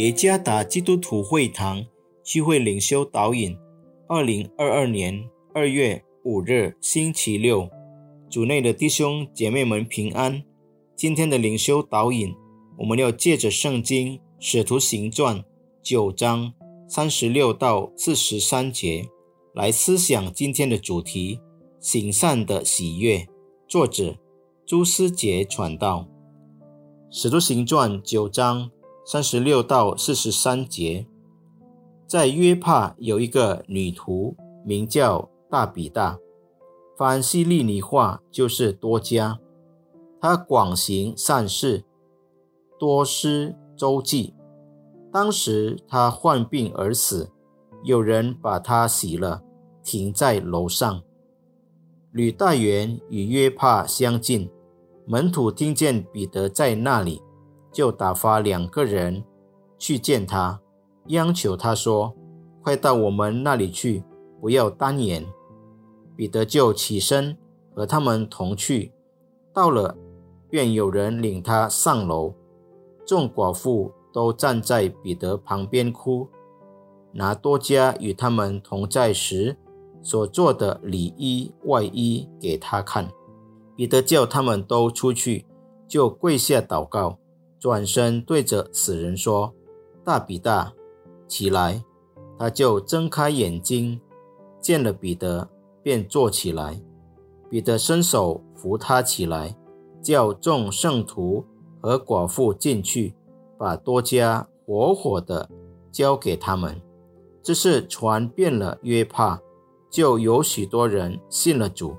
耶加达基督徒会堂聚会领袖导引，二零二二年二月五日星期六，主内的弟兄姐妹们平安。今天的领袖导引，我们要借着圣经《使徒行传》九章三十六到四十三节来思想今天的主题：行善的喜悦。作者朱思杰传道，《使徒行传》九章。三十六到四十三节，在约帕有一个女徒，名叫大比大，反西利尼话就是多加。她广行善事，多施周济。当时她患病而死，有人把她洗了，停在楼上。吕大元与约帕相近，门徒听见彼得在那里。就打发两个人去见他，央求他说：“快到我们那里去，不要单言。”彼得就起身和他们同去。到了，便有人领他上楼。众寡妇都站在彼得旁边哭，拿多加与他们同在时所做的里衣外衣给他看。彼得叫他们都出去，就跪下祷告。转身对着死人说：“大比大，起来！”他就睁开眼睛，见了彼得，便坐起来。彼得伸手扶他起来，叫众圣徒和寡妇进去，把多加活活的交给他们。这事传遍了约帕，就有许多人信了主。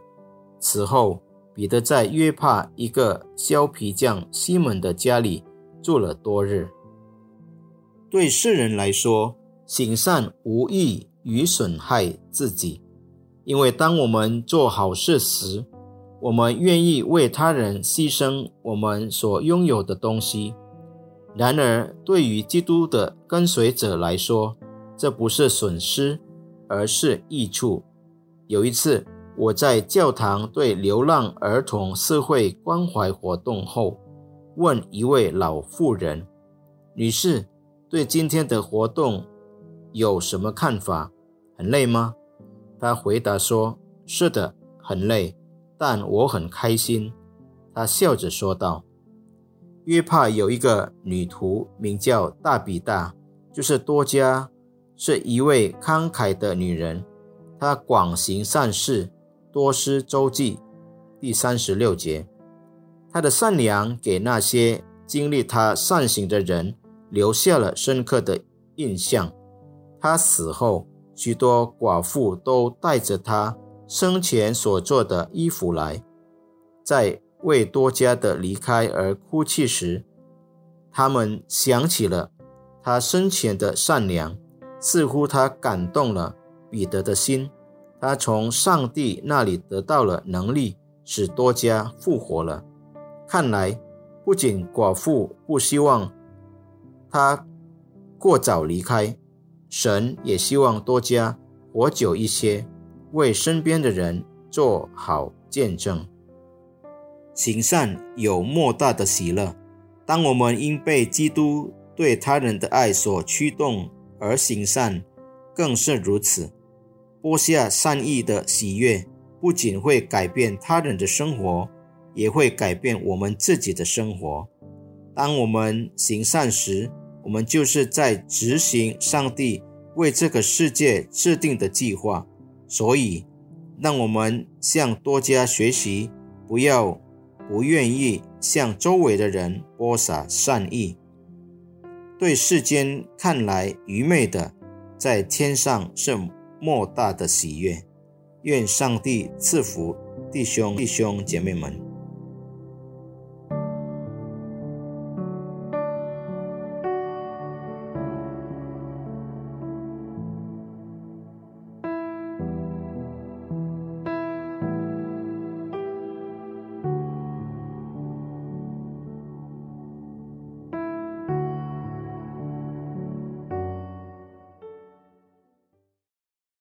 此后，彼得在约帕一个削皮匠西门的家里。住了多日，对世人来说，行善无益于损害自己，因为当我们做好事时，我们愿意为他人牺牲我们所拥有的东西。然而，对于基督的跟随者来说，这不是损失，而是益处。有一次，我在教堂对流浪儿童社会关怀活动后。问一位老妇人：“女士，对今天的活动有什么看法？很累吗？”她回答说：“是的，很累，但我很开心。”她笑着说道：“约帕有一个女徒，名叫大比大，就是多加，是一位慷慨的女人。她广行善事，多施周济。”第三十六节。他的善良给那些经历他善行的人留下了深刻的印象。他死后，许多寡妇都带着他生前所做的衣服来，在为多家的离开而哭泣时，他们想起了他生前的善良，似乎他感动了彼得的心。他从上帝那里得到了能力，使多家复活了。看来，不仅寡妇不希望他过早离开，神也希望多加活久一些，为身边的人做好见证。行善有莫大的喜乐。当我们因被基督对他人的爱所驱动而行善，更是如此。播下善意的喜悦，不仅会改变他人的生活。也会改变我们自己的生活。当我们行善时，我们就是在执行上帝为这个世界制定的计划。所以，让我们向多加学习，不要不愿意向周围的人播撒善意。对世间看来愚昧的，在天上是莫大的喜悦。愿上帝赐福弟兄弟兄姐妹们。